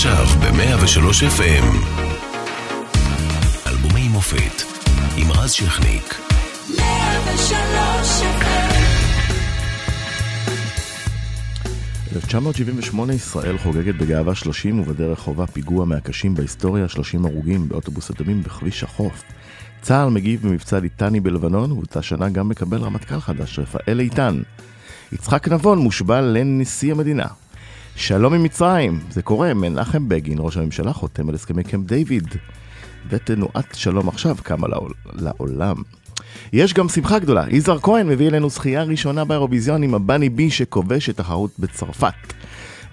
עכשיו ב-103 FM. אלבומי מופת עם רז שכניק. 103 1978 ישראל חוגגת בגאווה 30 ובדרך חובה פיגוע מהקשים בהיסטוריה, 30 הרוגים באוטובוס הדמים בכביש החוף. צה"ל מגיב במבצע ליטני בלבנון, ובאותה שנה גם מקבל רמטכ"ל חדש, רפאל איתן. יצחק נבון מושבע לנשיא המדינה. שלום עם מצרים, זה קורה, מנחם בגין, ראש הממשלה, חותם על הסכמי קמפ דיוויד. ותנועת שלום עכשיו קמה לעול, לעולם. יש גם שמחה גדולה, יזהר כהן מביא אלינו זכייה ראשונה באירוויזיון עם הבני בי שכובש את תחרות בצרפת.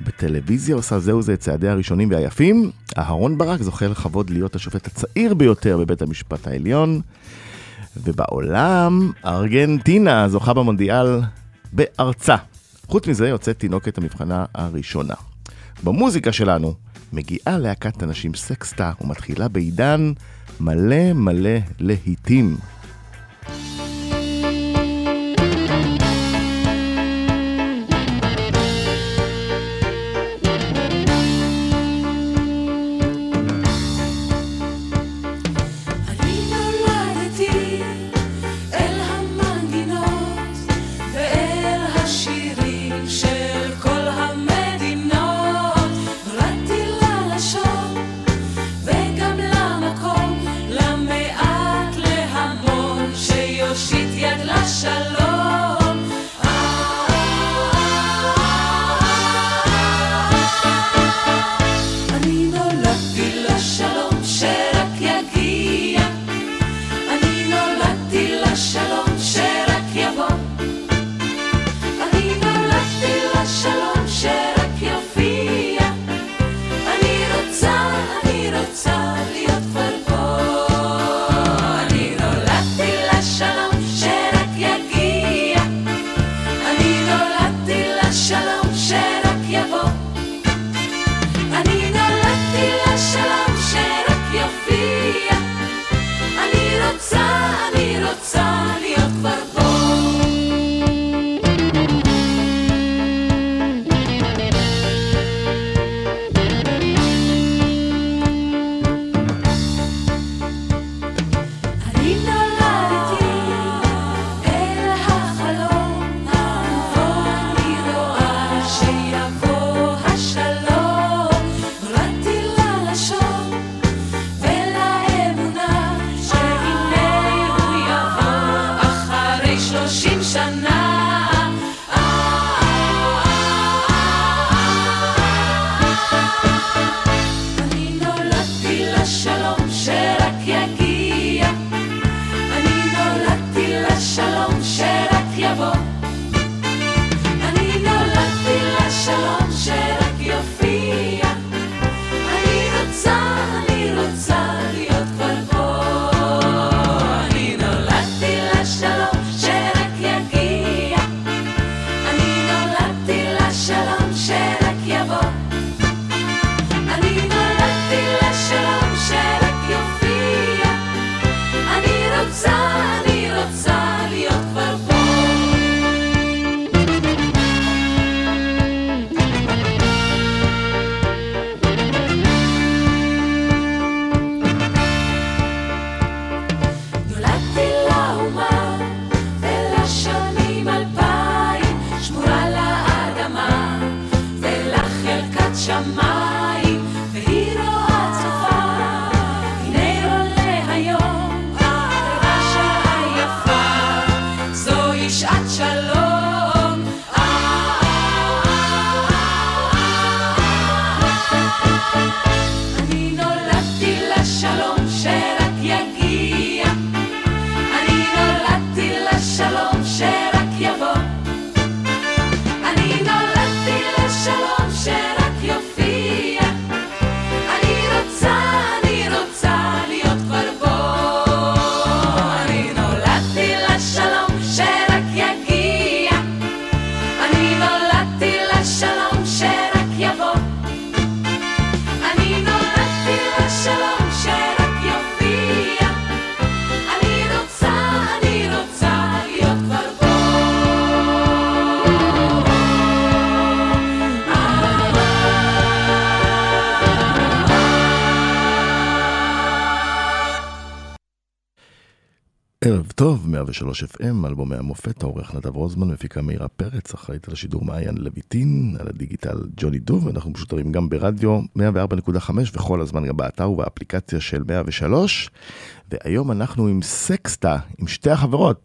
בטלוויזיה עושה זהו זה את צעדיה הראשונים והיפים. אהרון ברק זוכה לכבוד להיות השופט הצעיר ביותר בבית המשפט העליון. ובעולם, ארגנטינה זוכה במונדיאל בארצה. חוץ מזה יוצאת תינוקת המבחנה הראשונה. במוזיקה שלנו מגיעה להקת הנשים סקסטה ומתחילה בעידן מלא מלא להיטים. 103 FM, אלבומי המופת, העורך נדב רוזמן, מפיקה מאירה פרץ, אחראית על השידור מעיין לויטין, על הדיגיטל ג'וני דוב, אנחנו משותרים גם ברדיו 104.5 וכל הזמן גם באתר ובאפליקציה של 103, והיום אנחנו עם סקסטה, עם שתי החברות.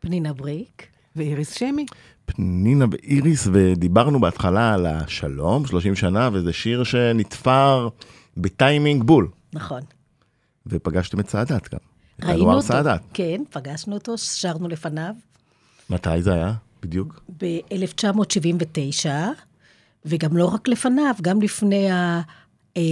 פנינה בריק. ואיריס שמי. פנינה ואיריס, ודיברנו בהתחלה על השלום, 30 שנה, וזה שיר שנתפר בטיימינג בול. נכון. ופגשתם את סאדאת גם. ראינו אותו. סעדת. כן, פגשנו אותו, שרנו לפניו. מתי זה היה, בדיוק? ב-1979, וגם לא רק לפניו, גם לפני ה... אה,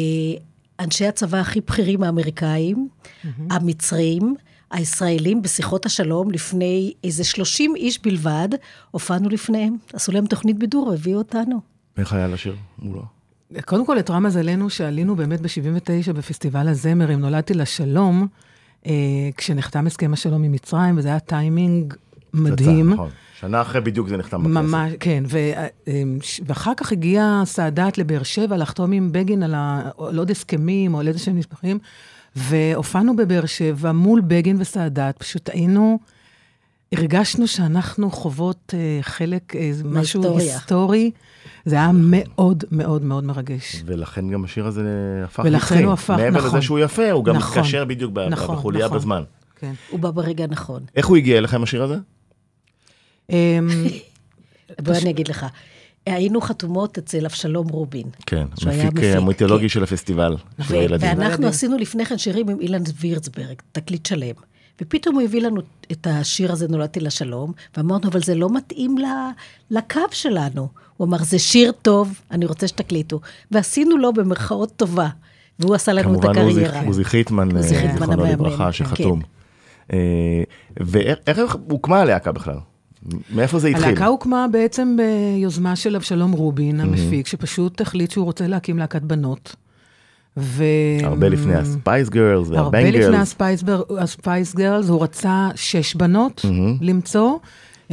אנשי הצבא הכי בכירים האמריקאים, mm-hmm. המצרים, הישראלים בשיחות השלום, לפני איזה 30 איש בלבד, הופענו לפניהם, עשו להם תוכנית בידור, הביאו אותנו. איך היה לשיר מולו? קודם כל, את רם מזלנו שעלינו באמת ב-79 בפסטיבל הזמר, אם נולדתי לשלום, כשנחתם הסכם השלום עם מצרים, וזה היה טיימינג מדהים. נכון. שנה אחרי בדיוק זה נחתם בכנסת. ממש, כן. ו, אה, ואחר כך הגיע סאדאת לבאר שבע לחתום עם בגין על, ה, על עוד הסכמים או על איזה שהם נספחים, והופענו בבאר שבע מול בגין וסאדאת, פשוט היינו... הרגשנו שאנחנו חוות אה, חלק, אה, משהו היסטורי. זה היה מאוד מאוד מאוד מרגש. ולכן גם השיר הזה הפך נצחי. ולכן הוא הפך, מעבר נכון. מעבר לזה שהוא יפה, הוא גם נכון, מתקשר בדיוק נכון, בחוליה נכון. בזמן. כן. הוא בא ברגע הנכון. איך הוא הגיע אליכם, השיר הזה? אמ, בוא אני אגיד לך. היינו חתומות אצל אבשלום רובין. כן, מפיק המיתולוגי כן. של הפסטיבל, של הילדים. ואנחנו עשינו לפני כן שירים עם אילן וירצברג, תקליט שלם. ופתאום הוא הביא לנו את השיר הזה, נולדתי לשלום, ואמרנו, אבל זה לא מתאים לקו שלנו. הוא אמר, זה שיר טוב, אני רוצה שתקליטו. ועשינו לו במרכאות טובה, והוא עשה לנו את הקריירה. כמובן עוזי חיטמן, זיכרונו לברכה, כן. שחתום. אה, ואיך הוקמה הלהקה בכלל? מאיפה זה התחיל? הלהקה הוקמה בעצם ביוזמה של אבשלום רובין, המפיק, שפשוט החליט שהוא רוצה להקים להקת בנות. ו... הרבה לפני ה Spice Girls וה Bangles. הרבה לפני ה Spice Girls, הוא רצה שש בנות mm-hmm. למצוא. Um,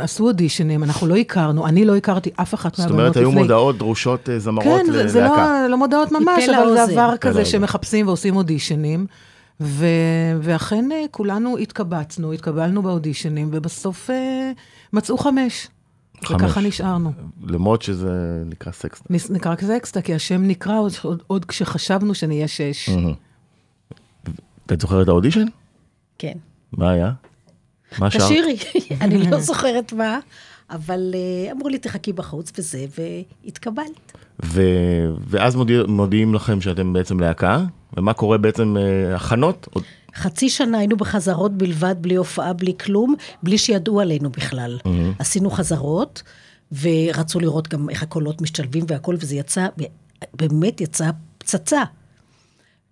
עשו אודישנים, אנחנו לא הכרנו, אני לא הכרתי אף אחת מהבנות לפני. זאת אומרת, היו מודעות דרושות אה, זמרות כן, ללהקה. כן, זה לא, לא מודעות ממש, אבל זה עבר כזה שמחפשים ועושים אודישנים. ו... ואכן אה, כולנו התקבצנו, התקבלנו באודישנים, ובסוף uh, מצאו חמש. חמש. וככה נשארנו. למרות שזה נקרא סקסטה. נקרא סקסטה, כי השם נקרא עוד, עוד, עוד כשחשבנו שנהיה שש. את זוכרת את האודישן? כן. מה היה? מה שרת? תשאירי, אני לא זוכרת מה, אבל uh, אמרו לי, תחכי בחוץ וזה, והתקבלת. ו... ואז מודיע, מודיעים לכם שאתם בעצם להקה, ומה קורה בעצם, הכנות? חצי שנה היינו בחזרות בלבד, בלי הופעה, בלי כלום, בלי שידעו עלינו בכלל. Mm-hmm. עשינו חזרות, ורצו לראות גם איך הקולות משתלבים והכל, וזה יצא, באמת יצא פצצה.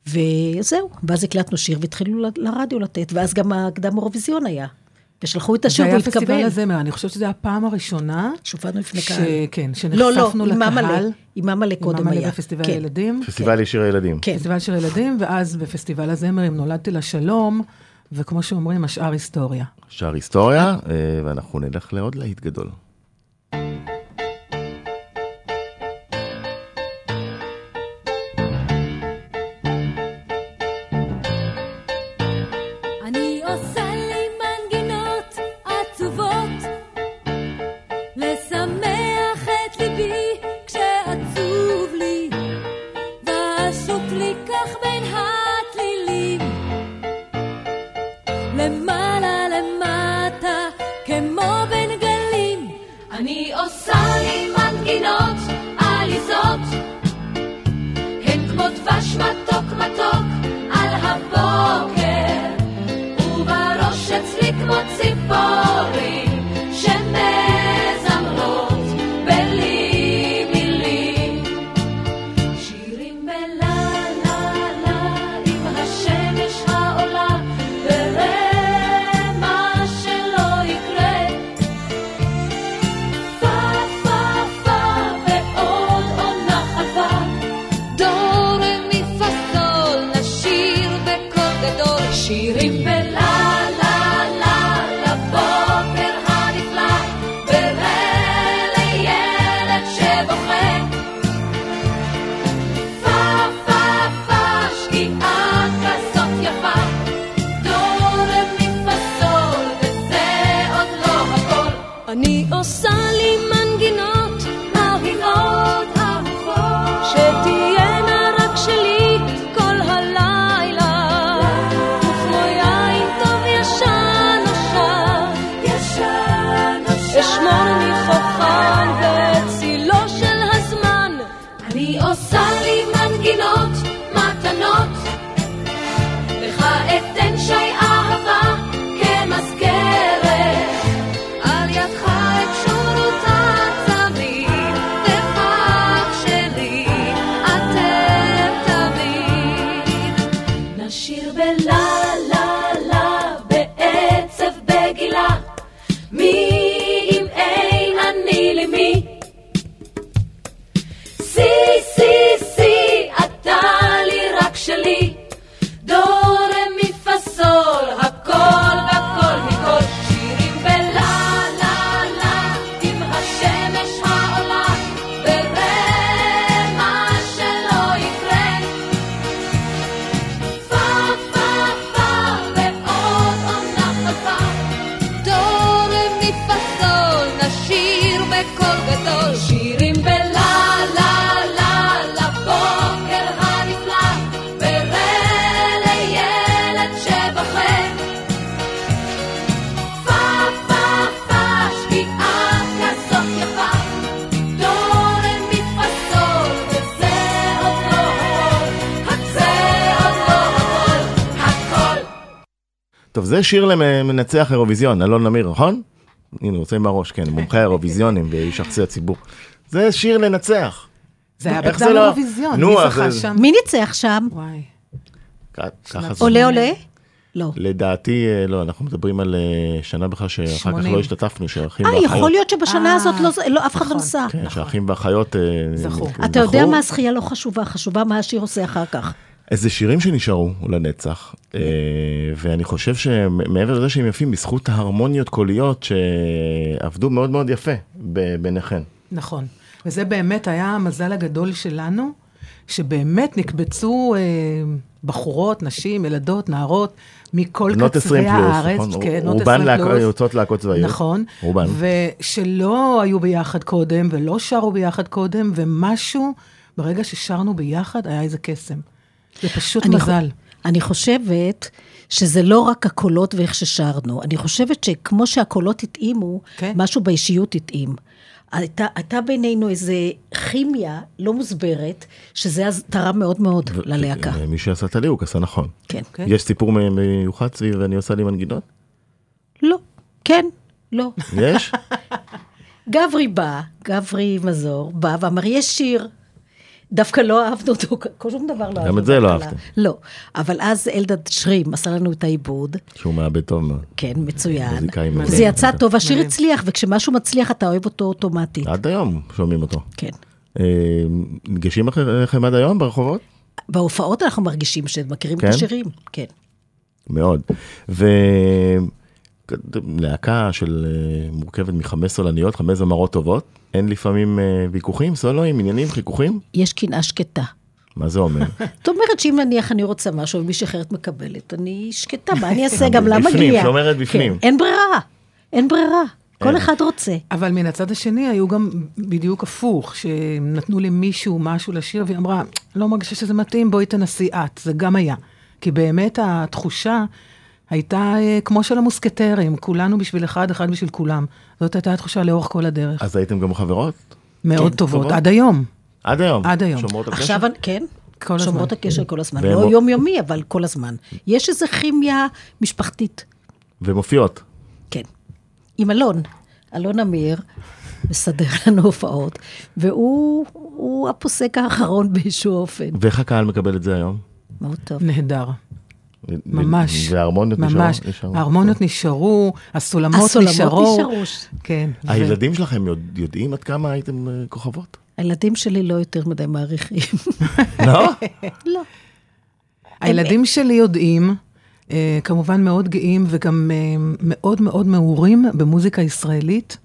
וזהו, ואז הקלטנו שיר והתחילו לרדיו לתת, ואז גם הקדם אירוויזיון היה. ושלחו את השיר והתקבל. זה היה פסטיבל הזמר, אני חושבת שזו הפעם הראשונה. שהופענו לפני קהל. כן, שנחשפנו לקהל. לא, לא, עם ממלא קודם היה. עם ממלא בפסטיבל כן. הילדים. פסטיבל כן. לשיר הילדים. כן. פסטיבל שיר הילדים, ואז בפסטיבל הזמר, אם נולדתי לשלום, וכמו שאומרים, השאר היסטוריה. השאר היסטוריה, אה, ואנחנו נלך לעוד להיט גדול. שיר למנצח אירוויזיון, אלון נמיר, נכון? הנה, הוא עושה עם הראש, כן, מומחה האירוויזיונים וישחצי הציבור. זה שיר לנצח. זה היה בקדם לא- אירוויזיון, נו, מי זכה זה- שם? מי ניצח שם? עולה עולה? לא. לדעתי, אה, לא, אנחנו מדברים על אה, שנה בכלל שאחר כך. לא השתתפנו, שאחים אה, ואחיות. יכול להיות שבשנה אה, הזאת לא- לא- אף אחד לא נכון. נסע. כן, שאחים ואחיות אה, זכו. אתה יודע. מה הזכייה לא חשובה, חשובה מה השיר עושה אחר כך. איזה שירים שנשארו לנצח, אה, ואני חושב שמעבר לזה שהם יפים, בזכות ההרמוניות קוליות שעבדו מאוד מאוד יפה ביניכן. נכון. וזה באמת היה המזל הגדול שלנו, שבאמת נקבצו אה, בחורות, נשים, ילדות, נערות, מכל בנות 20 קצווי פלוס, הארץ. נכון? כן, רובן 20 להקות- פלוס. יוצאות להקות צבאיות. נכון. רובן. ושלא היו ביחד קודם, ולא שרו ביחד קודם, ומשהו, ברגע ששרנו ביחד, היה איזה קסם. זה פשוט אני מזל. חו- אני חושבת שזה לא רק הקולות ואיך ששרנו, אני חושבת שכמו שהקולות התאימו, כן. משהו באישיות התאים. הייתה, הייתה בינינו איזו כימיה לא מוסברת, שזה אז תרם מאוד מאוד ללהקה. אה, מי שעשה את הליהוק עשה נכון. כן. כן. יש סיפור מיוחד סביב אני עושה לי מנגינות? לא, כן, לא. יש? גברי בא, גברי מזור, בא ואמר, יש שיר. דווקא לא אהבנו אותו, כל שום דבר לא אהבנו. את זה לא. אהבתם. לא, אבל אז אלדד שרים עשה לנו את העיבוד, שהוא מאבד טוב מאוד. כן, מצוין. זה יצא טוב, השיר. הצליח, וכשמשהו מצליח אתה אוהב אותו אוטומטית. עד היום שומעים אותו. כן. אה, ניגשים לכם עד היום ברחובות? בהופעות אנחנו מרגישים שמכירים את כן? השירים. כן. מאוד. ולהקה של אה, מורכבת מחמש סולניות, חמש זמרות טובות, אין לפעמים אה, ויכוחים, סולואים, עניינים, חיכוכים? יש קנאה שקטה. מה זה אומר? זאת אומרת שאם נניח אני רוצה משהו ומישהי אחרת מקבלת, אני שקטה, מה אני אעשה? גם לה בפנים, מגיע. שומרת בפנים. כן, אין ברירה, אין ברירה. כל. אחד רוצה. אבל מן הצד השני היו גם בדיוק הפוך, שנתנו למישהו משהו לשיר, והיא אמרה, לא מרגישה שזה מתאים, בואי תנסי את. זה גם היה. כי באמת התחושה הייתה אה, כמו של המוסקטרים, כולנו בשביל אחד, אחד בשביל כולם. זאת הייתה התחושה לאורך כל הדרך. אז הייתם גם חברות? מאוד כן, טובות, טובות. עד היום. עד היום. עד היום. שומרות על קשר? עכשיו, אני- כן, כל הזמן. שומרות הקשר כל הזמן. והן לא יומיומי, אבל כל הזמן. יש איזו כימיה משפחתית. ומופיעות. כן. עם אלון, אלון אמיר, מסדר לנו הופעות, והוא הוא הפוסק האחרון באיזשהו אופן. ואיך הקהל מקבל את זה היום? מאוד טוב. נהדר. ו- ממש. וההרמוניות? ממש. נשארו? ההרמוניות נשארו, הסולמות הסולמות נשארו. נשארו. כן. ו- הילדים שלכם יודע- יודעים עד כמה הייתם אה, כוכבות? הילדים שלי לא יותר מדי מעריכים. לא? לא. הילדים שלי יודעים, אה, כמובן מאוד גאים וגם אה, מאוד מאוד מעורים במוזיקה ישראלית.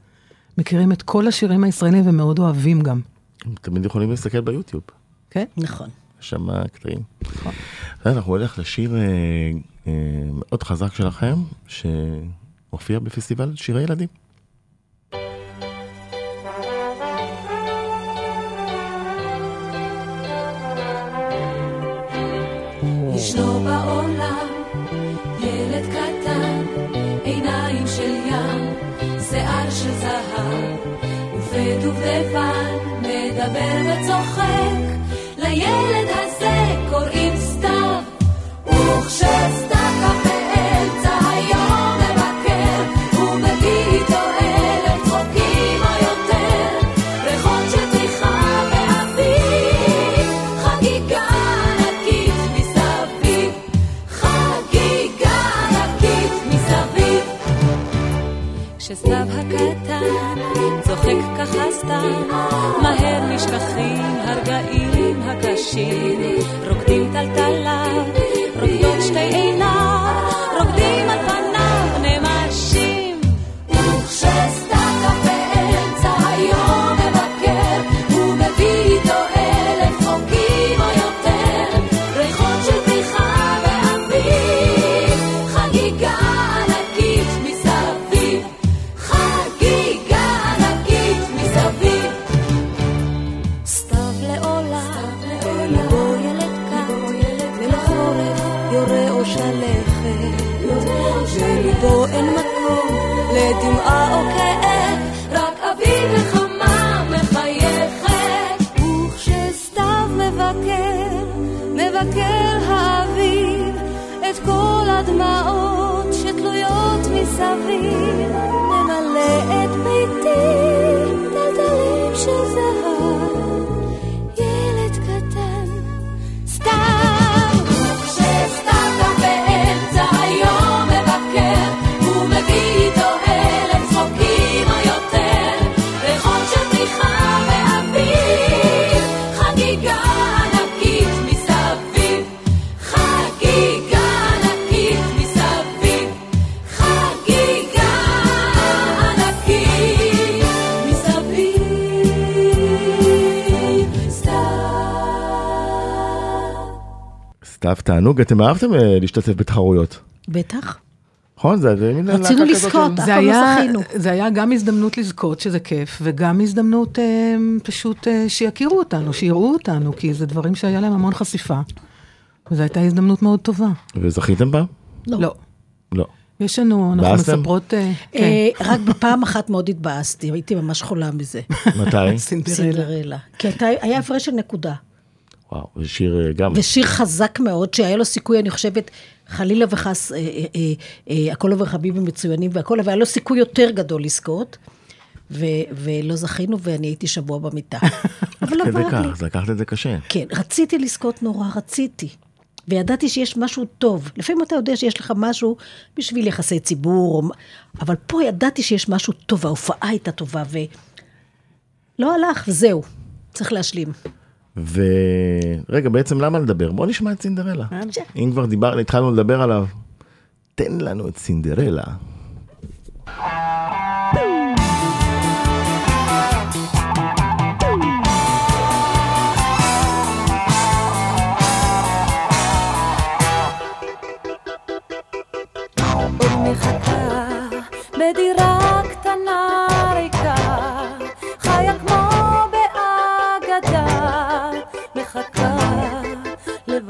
מכירים את כל השירים הישראלים ומאוד אוהבים גם. הם תמיד יכולים להסתכל ביוטיוב. כן? נכון. יש שם קטעים. אנחנו נלך לשיר אה, אה, מאוד חזק שלכם, שהופיע בפסטיבל שירי ילדים. ישנו בעולם ילד קטן, עיניים של ים, שיער של זהב, ופה דובדבן מדבר מדבר וצוחק, לילד הזה כשסתיו הקטן צוחק ככה סתם, מהר נשכחים הרגעים הקשים, רוקדים טלטלה, רוקדות שתי מסביב, נמלא את ביתי טלטלים של זהב. סתיו תענוג, אתם אהבתם אה, להשתתף בתחרויות. בטח. נכון? זה זה מין רצינו להקה כזאת לזכות. אף זה פעם לא היה, זכינו. זה היה גם הזדמנות לזכות, שזה כיף, וגם הזדמנות אה, פשוט אה, שיכירו אותנו, שיראו אותנו, כי זה דברים שהיה להם המון חשיפה. וזו הייתה הזדמנות מאוד טובה. וזכיתם פעם? לא. לא. לא. יש לנו, אנחנו? מספרות... כן. רק בפעם אחת מאוד התבאסתי, הייתי ממש חולה מזה. מתי? סינדרלה. סינדרלה. כי הייתה- היה הפרש של נקודה. וואו, זה שיר אה, גם. ושיר חזק מאוד, שהיה לו סיכוי, אני חושבת, חלילה וחס, אה, אה, אה, אה, הכל עובר חביבים מצוינים והכל, אבל היה לו סיכוי יותר גדול לזכות, ו- ולא זכינו, ואני הייתי שבוע במיטה. אבל עבר לי. כך, זה לקחת את זה קשה. כן, רציתי לזכות נורא, רציתי. וידעתי שיש משהו טוב. לפעמים אתה יודע שיש לך משהו בשביל יחסי ציבור, אבל פה ידעתי שיש משהו טוב, ההופעה הייתה טובה, ולא הלך, וזהו. צריך להשלים. ורגע, בעצם למה לדבר? בוא נשמע את סינדרלה. אם כבר דיבר, התחלנו לדבר עליו, תן לנו את סינדרלה. מחכה בדירה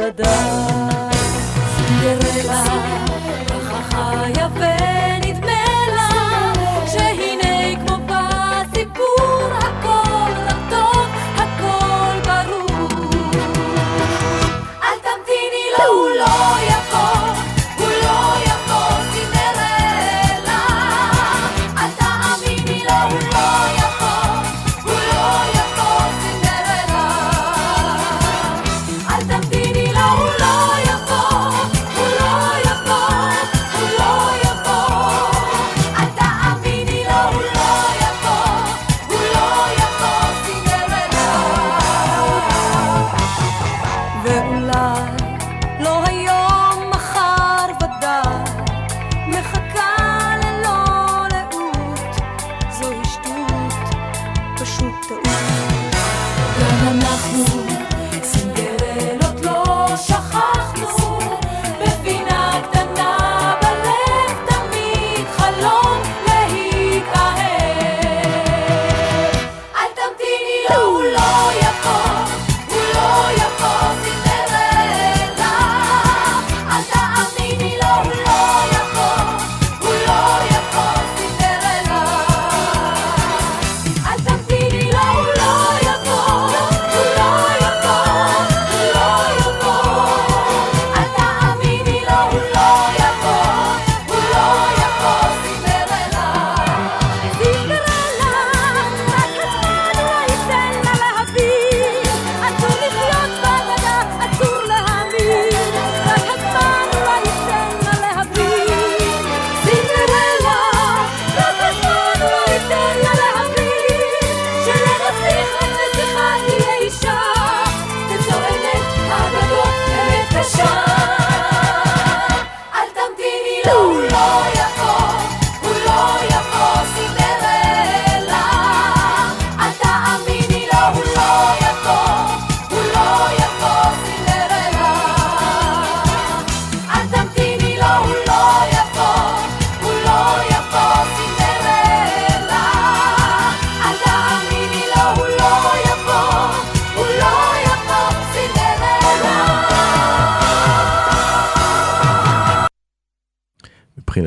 לבדה. סינדרלה, ככה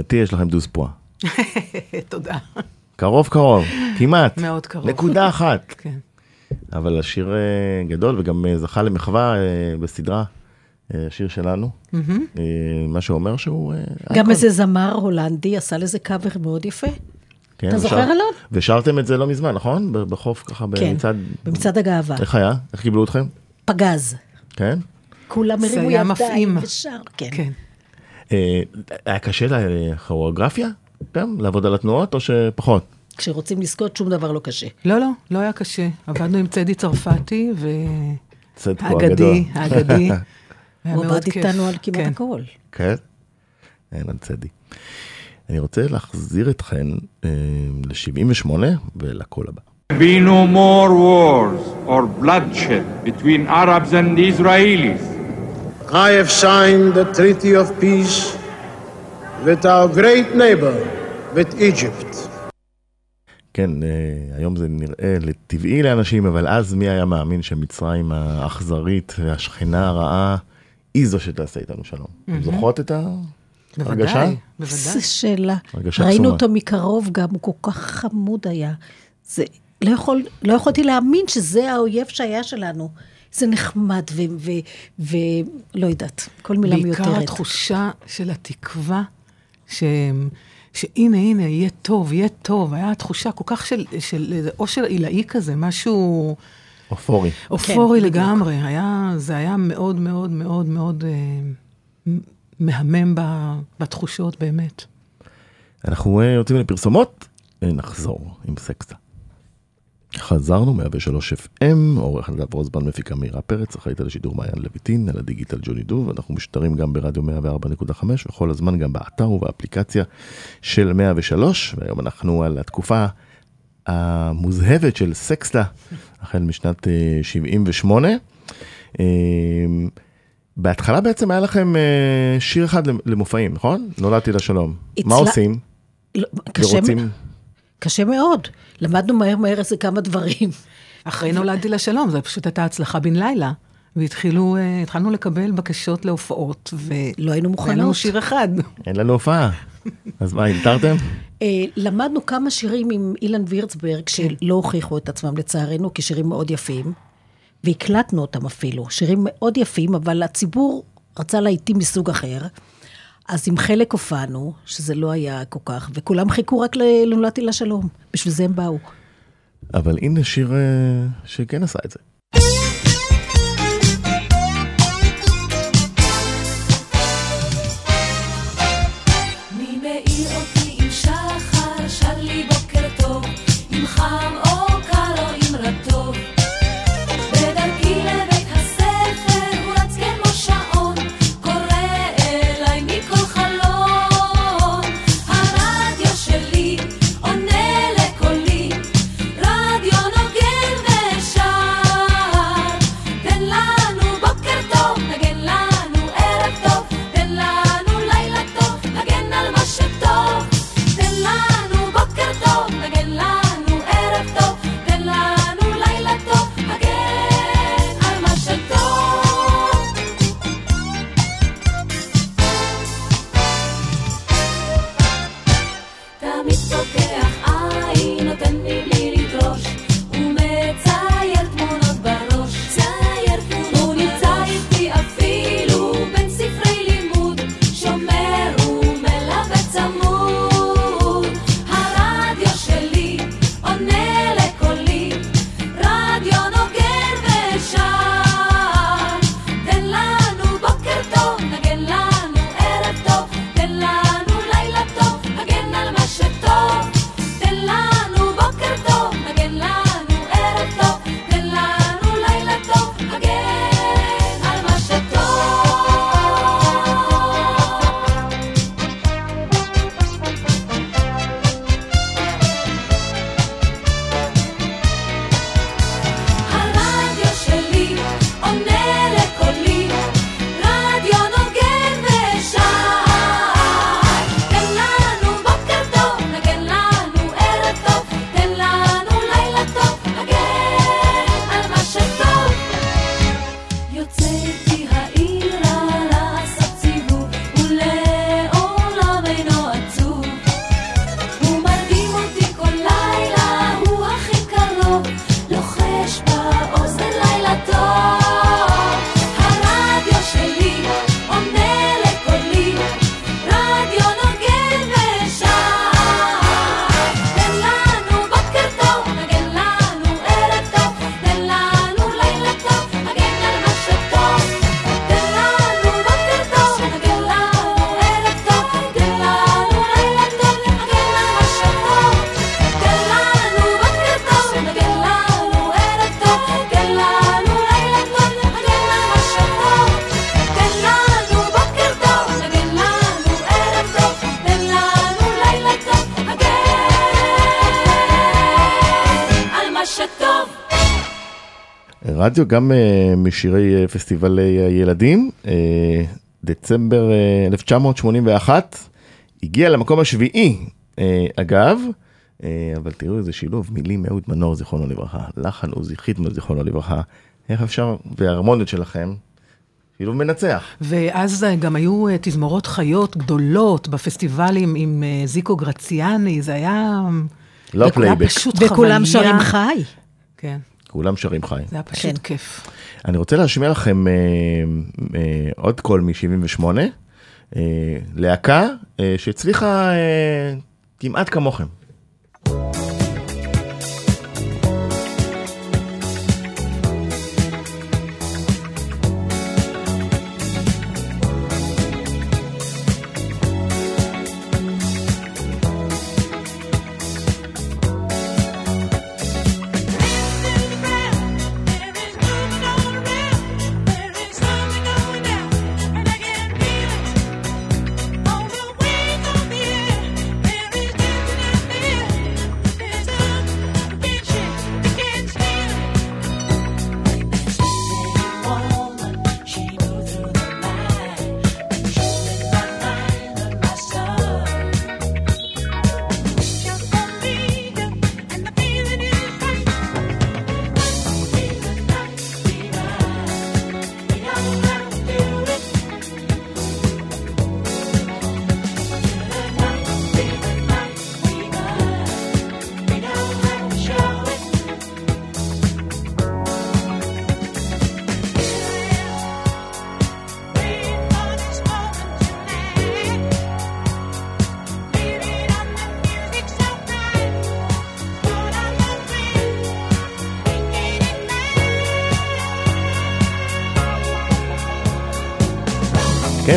מבחינתי יש לכם דוז פואה. תודה. קרוב קרוב, כמעט. מאוד קרוב. נקודה אחת. כן. אבל השיר אה, גדול וגם אה, זכה למחווה אה, בסדרה, השיר שלנו. מה שאומר שהוא... גם. איזה זמר הולנדי עשה לזה קאבר מאוד יפה. כן, אתה ושר- זוכר, אלון? ושרתם את זה לא מזמן, נכון? בחוף ככה כן, במצעד... במצעד הגאווה. איך היה? איך קיבלו אתכם? פגז. כן? כולם הרימו ידיים. ושר. כן. כן. אה, היה קשה לכוריאוגרפיה? גם? לעבוד על התנועות או שפחות? כשרוצים לזכות, שום דבר לא קשה. לא, לא, לא היה קשה. עבדנו עם צדי צרפתי, צדקו הגדול. האגדי. היה הוא עבד. איתנו על כמעט כן. הכל. כן? אין על צדי. אני רוצה להחזיר אתכן אה, ל-78 ולקול הבא. be no more wars or bloodshed between Arabs and Israelis. I have signed the Treaty of Peace with our great neighbor, with Egypt. כן, אה, היום זה נראה טבעי לאנשים, אבל אז מי היה מאמין שמצרים האכזרית והשכנה הרעה היא זו שתעשה איתנו שלום? אתם זוכרות את ההרגשה? בוודאי, איזה בוודאי. שאלה. הרגשה ראינו קסומה. אותו מקרוב גם, הוא כל כך חמוד היה. זה, לא, יכול, לא יכולתי להאמין שזה האויב שהיה שלנו. זה נחמד ולא יודעת, כל מילה מיותרת. בעיקר התחושה של התקווה, ש... שהנה, הנה, יהיה טוב, יהיה טוב. היה תחושה כל כך של, של איזה אושר עילאי כזה, משהו אופורי. אופורי בדיוק. לגמרי. היה, זה היה מאוד מאוד מאוד מאוד אה, מהמם ב, בתחושות, באמת. אנחנו אה, יוצאים לפרסומות, אה, נחזור עם סקסה. חזרנו, 103 FM, עורך נדב רוזבן, מפיקה מאירה פרץ, אחראית על השידור מעיין לויטין, על הדיגיטל ג'וני דוב, אנחנו משודרים גם ברדיו 104.5 וכל הזמן גם באתר ובאפליקציה של 103, והיום אנחנו על התקופה המוזהבת של סקסטה, החל משנת אה, 78. אה, בהתחלה בעצם היה לכם אה, שיר אחד למופעים, נכון? נולדתי לשלום. מה עושים? לא, קשה, ורוצים... קשה מאוד. למדנו מהר מהר איזה כמה דברים. אחרי נולדתי לשלום, זו פשוט הייתה הצלחה בן לילה. והתחילו, אה, התחלנו לקבל בקשות להופעות, ו... לא היינו והיה לנו מוכנות. שיר אחד. אין לנו הופעה. אז מה, אלתרתם? אה, למדנו כמה שירים עם אילן וירצברג, שלא הוכיחו את עצמם לצערנו כשירים מאוד יפים, והקלטנו אותם אפילו. שירים מאוד יפים, אבל הציבור רצה להיטים מסוג אחר. אז עם חלק הופענו, שזה לא היה כל כך, וכולם חיכו רק ל"נולדתי לשלום". בשביל זה הם באו. אבל הנה שיר אה, שכן עשה את זה. רדיו, גם אה, משירי אה, פסטיבלי הילדים. אה, דצמבר אה, 1981, הגיע למקום השביעי, אגב, אבל תראו איזה שילוב, מילים אהוד מנור, זיכרונו לברכה, לחן עוזי חיטמן, זיכרונו לברכה, איך אפשר, וההרמוניות שלכם, שילוב מנצח. ואז גם היו תזמורות חיות גדולות בפסטיבלים עם זיקו גרציאני, זה היה... לא פלייבק. וכולם שרים חי. כן, כולם שרים חי. זה היה פשוט כן. כיף. אני רוצה להשמיע לכם אה, אה, עוד קול מ-78, אה, להקה אה, שהצליחה אה, כמעט כמוכם.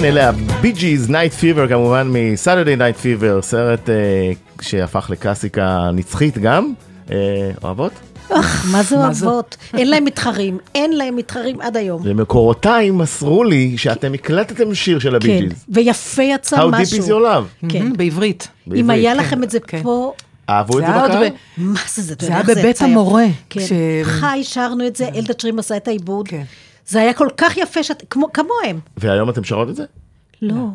כן, אלה ה Bee Gees Night Fever כמובן מ Saturday Night Fever, סרט אה, שהפך לקלאסיקה נצחית גם. אה, אוהבות? אך, מה זה? אוהבות? אין להם מתחרים, אין להם מתחרים עד היום. ומקורותיי מסרו לי שאתם הקלטתם שיר של ה Bee כן. ויפה יצא How deep משהו. is your love? כן. בעברית. אם היה כן. לכם את זה כן. פה, אהבו את זה בקהל? ב- מה זה, זה, היה בבית. המורה, כן, חי, שרנו את זה, אלדד שרים עשה את העיבוד. זה היה כל כך יפה, שאת- כמו- כמוהם. והיום אתם שרות את זה? לא.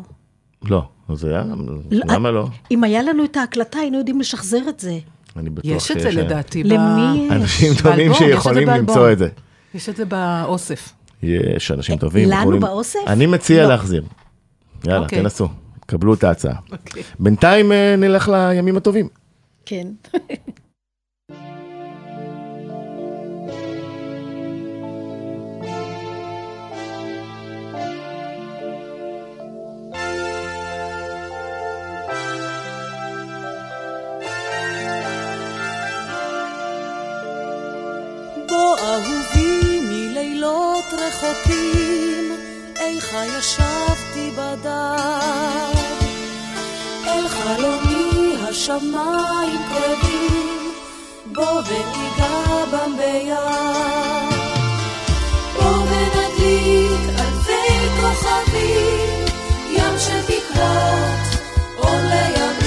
לא. אז זה היה, לא, למה לא? אם היה לנו את ההקלטה, היינו יודעים לשחזר את זה. אני בטוח יש את זה שיש, אה, לדעתי. ב- למי? אנשים טובים יש את זה שיכולים. למצוא את זה. יש את זה באוסף. יש אנשים טובים. לנו יכולים- באוסף? אני מציע לא. להחזיר. יאללה, אוקיי. תנסו. קבלו את ההצעה. אוקיי. בינתיים אה, נלך לימים הטובים. כן. מלילות רחוקים, איכה ישבתי בדד. אל חלומי השמיים קרבים, בוא וניגע בם ביד. בוא ונדליק אלפי כוכבים, ים של תקוות, אור לימים.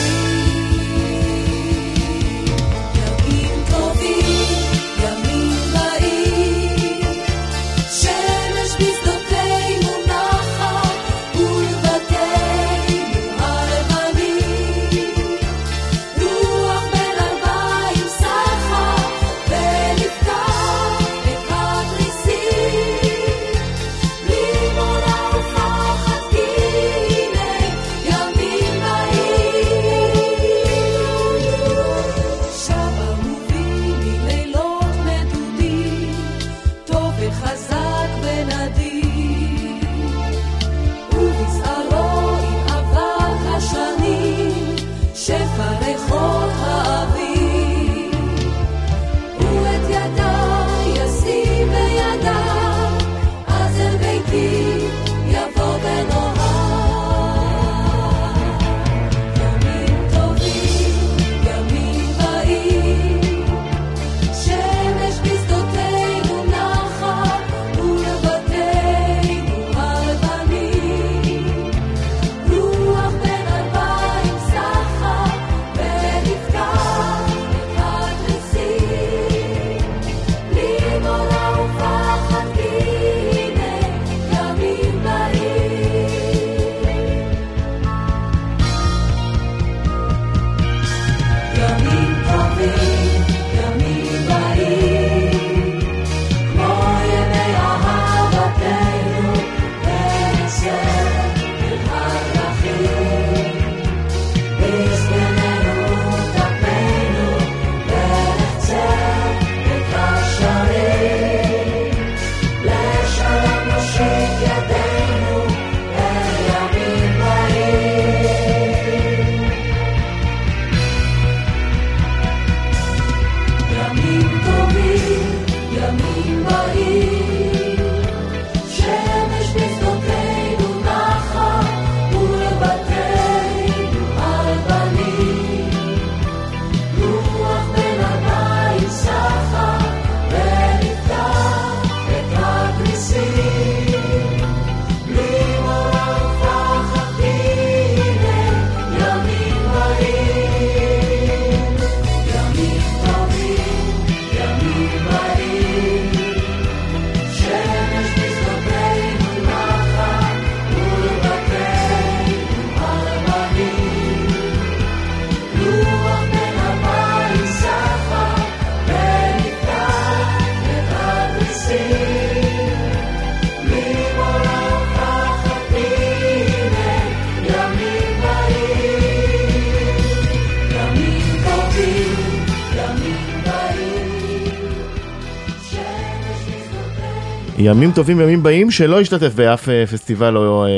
ימים טובים ימים באים שלא השתתף באף אה, פסטיבל או אה,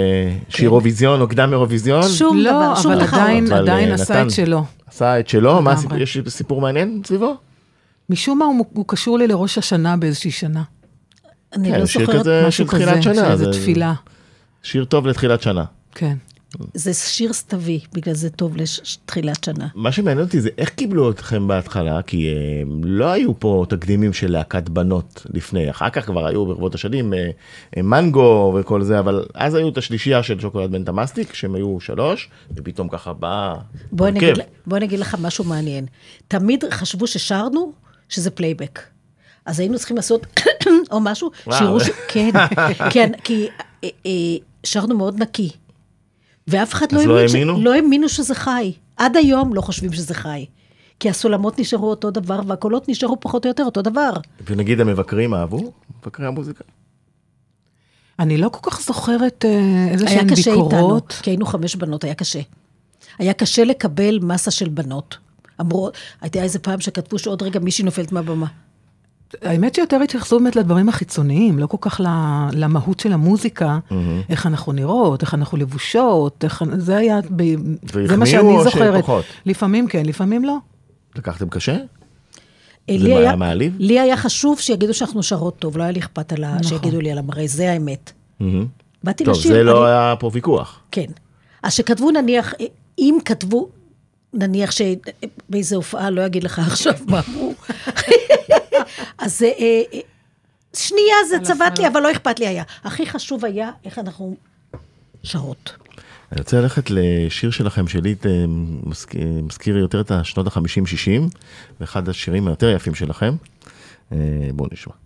שירוויזיון או קדם אירוויזיון. שום לא, דבר, שום תחרות. עדיין, אבל, עדיין אה, עשה. את שלו. עשה את שלו, מה. הסיפור, יש סיפור מעניין סביבו? משום מה הוא, קשור לי לראש השנה באיזושהי שנה. אני כן, לא שיר זוכרת, כזה של משהו כזה, תחילת שנה. שזה זה- תפילה. שיר טוב לתחילת שנה. כן. זה שיר סתווי, בגלל זה טוב לתחילת שנה. מה שמעניין אותי זה איך קיבלו אתכם בהתחלה, כי אה, לא היו פה תקדימים של להקת בנות לפני, אחר כך כבר היו ברבות השנים אה, אה, מנגו וכל זה, אבל אז היו את השלישייה של שוקולד מנטה מסטיק, שהם היו שלוש, ופתאום ככה בא בוא. אגיד, בוא אני אגיד לך משהו מעניין. תמיד חשבו ששרנו שזה פלייבק. אז היינו צריכים לעשות או משהו, וואו. שיראו ש... כן, כן, כי שרנו מאוד נקי. ואף אחד לא לא האמין, ש-? לא האמינו שזה חי. עד היום לא חושבים שזה חי. כי הסולמות נשארו אותו דבר, והקולות נשארו פחות או יותר אותו דבר. ונגיד המבקרים אהבו? מבקרי המוזיקה. אני לא כל כך זוכרת איזה היה שהן קשה איתנו, ביקורות. כי היינו חמש בנות, היה קשה. היה קשה לקבל מסה של בנות. אמרו, הייתה איזה פעם שכתבו שעוד רגע מישהי נופלת מהבמה. האמת שיותר התייחסו באמת לדברים החיצוניים, לא כל כך ל- למהות של המוזיקה, איך אנחנו נראות, איך אנחנו לבושות, איך... זה היה, ב... זה מה שאני והחמיאו או זוכרת. שפחות? לפעמים כן, לפעמים לא. לקחתם קשה? אה, זה היה- מעליב? לי היה חשוב שיגידו שאנחנו שרות טוב, לא היה לי אכפת על ה... נכון. שיגידו לי על המראה, זה האמת. מהמם. באתי טוב, לשיר. זה לא אני- היה פה ויכוח. כן. אז שכתבו נניח, אם כתבו, נניח שבאיזה הופעה, לא אגיד לך עכשיו מה אמרו, אז אה, אה, שנייה זה צבט לי, אבל לא אכפת לי היה. הכי חשוב היה איך אנחנו שרות. אני רוצה ללכת לשיר שלכם שלי, אה, מזכיר, מזכיר יותר את השנות ה-50-60, ואחד השירים היותר יפים שלכם. אה, בואו נשמע.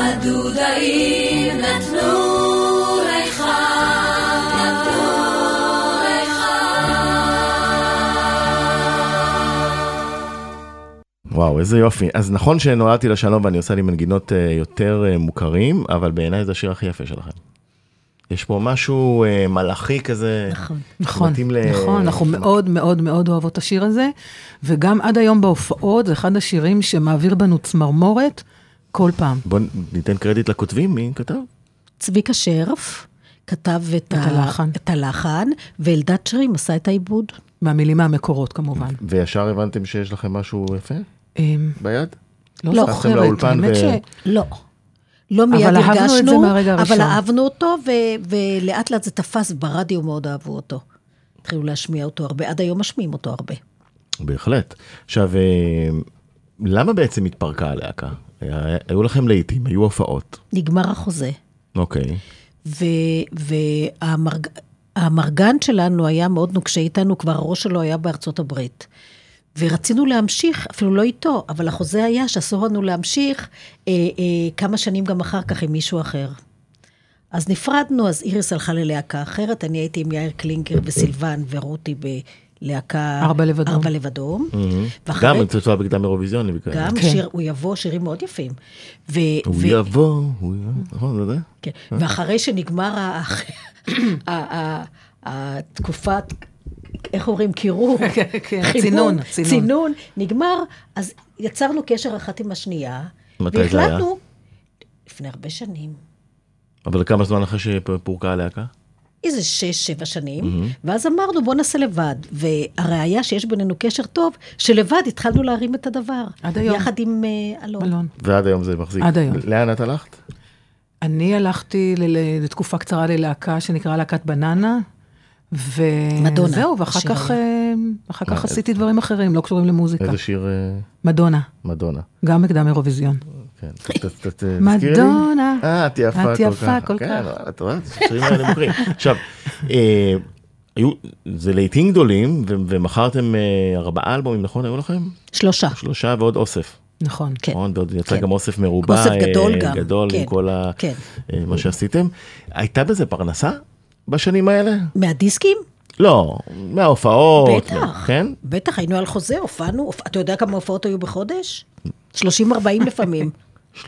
הדודאים נתנו וואו, איזה יופי. אז נכון שנולדתי לשלום ואני עושה לי מנגינות אה, יותר אה, מוכרים, אבל בעיניי זה השיר הכי יפה שלכם. יש פה משהו אה, מלאכי כזה, נכון. נכון, ל... נכון, אנחנו מאוד מאוד מאוד אוהבות את השיר הזה, וגם עד היום בהופעות, זה אחד השירים שמעביר בנו צמרמורת כל פעם. בוא ניתן קרדיט לכותבים, מי כתב? צביקה שרף כתב את, את הלחן. את הלחן, ואלדד שרים עשה את העיבוד. מהמילים מהמקורות כמובן. וישר הבנתם שיש לכם משהו יפה אמ, ביד? לא לא, זוכרת, האמת ו- ש... לא. לא מיד אבל הרגשנו, אהבנו את זה מהרגע אבל הראשון. אהבנו אותו, ו- ולאט לאט זה תפס, ברדיו מאוד אהבו אותו. התחילו להשמיע אותו הרבה, עד היום משמיעים אותו הרבה. בהחלט. עכשיו, אה, למה בעצם התפרקה הלהקה? היו לכם לעיתים, היו הופעות. נגמר החוזה. אוקיי. והמרגן שלנו היה מאוד נוקשה איתנו, כבר הראש שלו היה בארצות הברית. ורצינו להמשיך, אפילו לא איתו, אבל החוזה היה שאסור לנו להמשיך אה, אה, כמה שנים גם אחר כך עם מישהו אחר. אז נפרדנו, אז איריס הלכה ללהקה אחרת, אני הייתי עם יאיר קלינגר וסילבן ורותי בלהקה... ארבע לבדום. ארבע לבדום. ואחרי- גם צוצוע בקדם אירוויזיוני. וכאלה. גם כן. שיר, הוא יבוא, שירים מאוד יפים. ו- הוא ו- יבוא, הוא יבוא, נכון, זה זה? כן, ואחרי שנגמר התקופת, איך אומרים, קירור, כן, חיבור, צינון, צינון. נגמר, אז יצרנו קשר אחת עם השנייה? והחלטנו, לפני הרבה שנים, אבל כמה זמן אחרי שפורקה הלהקה? איזה שש, שבע שנים, ואז אמרנו, בוא נעשה לבד. והראיה שיש בינינו קשר טוב, שלבד התחלנו להרים את הדבר. עד היום. יחד עם אה, אלון. אלון. ועד היום זה מחזיק. עד היום. לאן את הלכת? אני הלכתי לתקופה קצרה ללהקה שנקרא להקת בננה. מדונה, וזהו, ואחר השיר כך. אה, אחר כך עשיתי דברים אחרים, לא קשורים למוזיקה. איזה שיר אה, מדונה, מדונה. גם בקדם אירוויזיון. כן, תזכירי לי. מדונה. אה, את יפה את כל יפה כך. כל כן, כך. את רואה, השירים האלה מוכרים. עכשיו, אה, היו, זה לעיתים גדולים, ומכרתם אה, ארבעה אלבומים, נכון? היו לכם? שלושה. שלושה ועוד אוסף. נכון. כן. נכון? ועוד יצא כן. גם אוסף מרובע. אוסף גדול אה, גם, גדול עם כן, כל ה... כן. מה שעשיתם. הייתה בזה פרנסה בשנים האלה? מהדיסקים? לא, מההופעות. בטח. כן? בטח, היינו על חוזה, הופענו, הופ- אתה יודע כמה הופעות היו בחודש? 30-40 לפעמים. 30-40?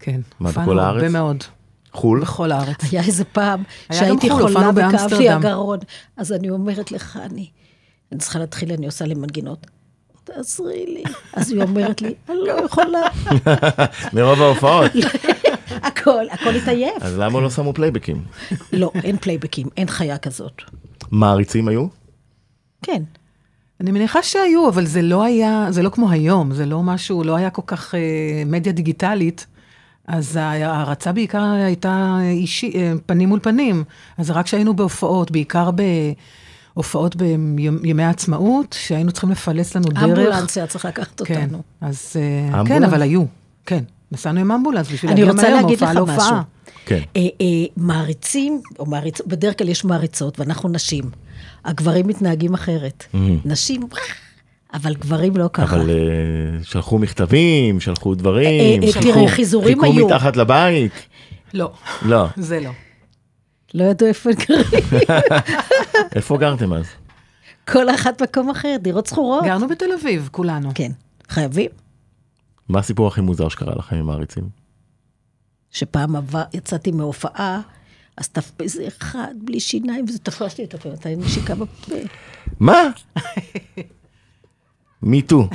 כן. מה, בכל הרבה הארץ? מאוד. חו"ל? בכל הארץ. היה איזה פעם היה שהייתי גם חו"ל, חולה וכאב לי. הגרון. אז אני אומרת לך, אני, אני צריכה להתחיל, אני עושה לי מנגינות. תעזרי לי. אז היא אומרת לי, אני לא יכולה. מרוב ההופעות. הכל, הכל התעייף. אז למה לא שמו פלייבקים? לא, אין פלייבקים, אין חיה כזאת. מעריצים היו? כן. אני מניחה שהיו, אבל זה לא היה, זה לא כמו היום, זה לא משהו, לא היה כל כך אה, מדיה דיגיטלית. אז ההערצה בעיקר הייתה אישי, אה, פנים מול פנים. אז רק כשהיינו בהופעות, בעיקר בהופעות בימי העצמאות, שהיינו צריכים לפלס לנו דרך. אמבולנס היה צריך לקחת כן, אותנו. אז אה, כן, אמבולנס? אבל היו, כן. נסענו עם אמבולנס בשביל אני להגיע רוצה מהר להגיד מהופעה לך להופעה. משהו. כן. אה, אה, מעריצים, או מעריצות, בדרך כלל יש מעריצות, ואנחנו נשים. הגברים מתנהגים אחרת. נשים, אבל גברים לא ככה. אבל אה, שלחו מכתבים, שלחו דברים, אה, אה, שלחו- חיכו היו. מתחת לבית. לא, לא. זה לא. לא ידעו איפה הם גרים. איפה גרתם אז? כל אחת מקום אחר, דירות שכורות. גרנו בתל אביב, כולנו. כן, חייבים. מה הסיפור הכי מוזר שקרה לכם עם מעריצים? שפעם עבר, יצאתי מהופעה, אז תפ... איזה אחד בלי שיניים, וזה תפס לי את הפה, נתן לי נשיקה בפה. מה? מי טו.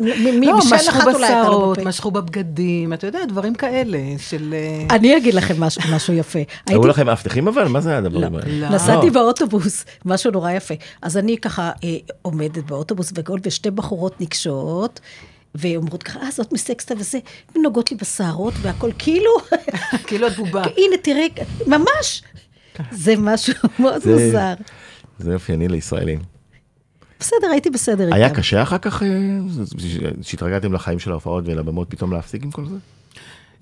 מי לא, משכו בשערות. משכו בבגדים, אתה יודע, דברים כאלה של... אה, אני אגיד לכם משהו, יפה. היו לכם מאבטחים אבל? מה זה הדברים לא, האלה? נסעתי לא. באוטובוס, משהו נורא יפה. אז אני ככה אה, עומדת באוטובוס וגול, ושתי בחורות ניגשות, ואומרות ככה, אה, זאת מסקסטה וזה, ונוגעות לי בשערות והכל, כאילו, כאילו את בובה. הנה, תראה, ממש. זה משהו מאוד זה- מוזר. זה אופייני לישראלים. בסדר, הייתי בסדר היה איתם. קשה אחר כך, אה, שהתרגלתם לחיים של ההופעות ולבמות, פתאום להפסיק עם כל זה?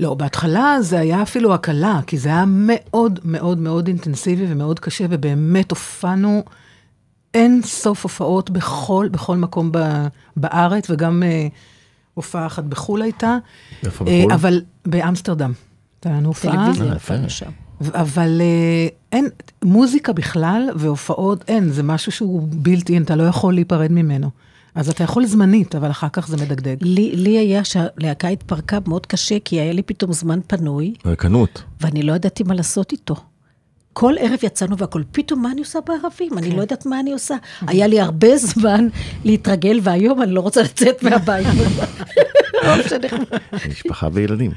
לא, בהתחלה זה היה אפילו הקלה, כי זה היה מאוד מאוד מאוד אינטנסיבי ומאוד קשה, ובאמת הופענו אין סוף הופעות בכל, בכל מקום ב, בארץ, וגם אה, הופעה אחת בחו"ל הייתה. איפה אה, בחו"ל? אבל באמסטרדם. הייתה לנו הופעה. טלוויזיה, אה, אבל אה, אין, מוזיקה בכלל והופעות אין, זה משהו שהוא בלתי אתה לא יכול להיפרד ממנו. אז אתה יכול זמנית, אבל אחר כך זה מדגדג. לי, לי היה שהלהקה התפרקה מאוד קשה, כי היה לי פתאום זמן פנוי, רקנות. ואני לא ידעתי מה לעשות איתו. כל ערב יצאנו והכל, פתאום מה אני עושה בערבים? כן. אני לא יודעת מה אני עושה. Mm-hmm. היה לי הרבה זמן להתרגל, והיום אני לא רוצה לצאת מהבית. משפחה וילדים.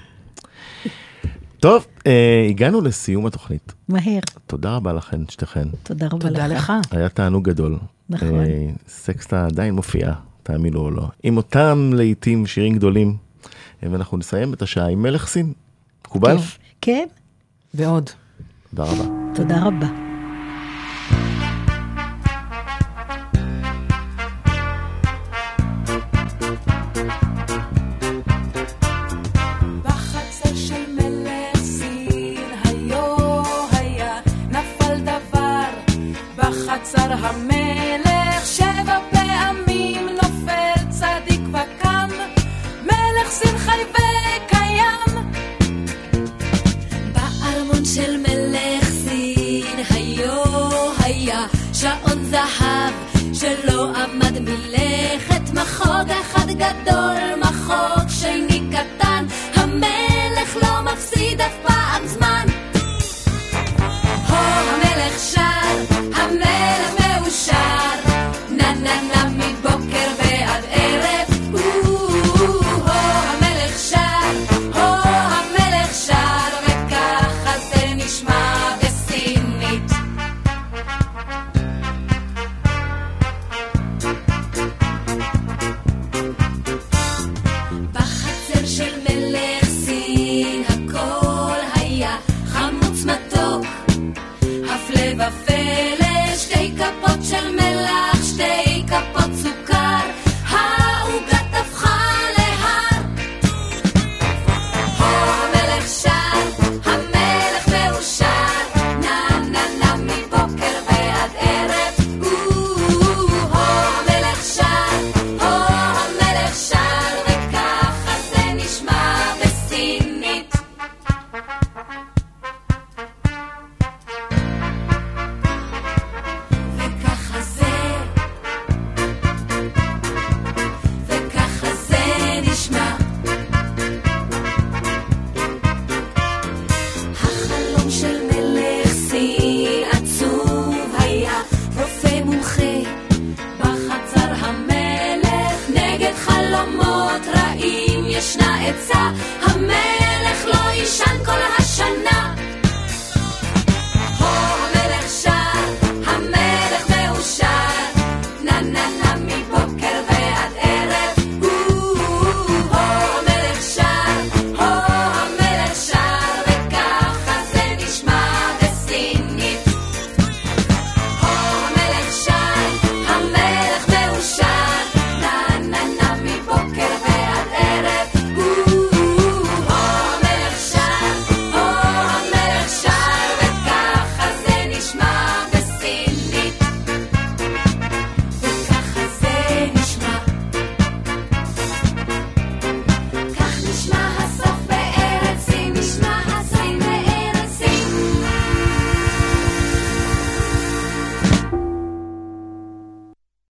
טוב, אה, הגענו לסיום התוכנית. מהר. תודה רבה לכן, שתיכן. תודה רבה תודה לך. היה תענוג גדול. נכון. אה, סקסטה עדיין מופיעה, תאמינו או לא. עם אותם לעיתים שירים גדולים. אה, ואנחנו נסיים את השעה עם מלך סין. מקובל? כן. כן. ועוד. תודה רבה. תודה רבה.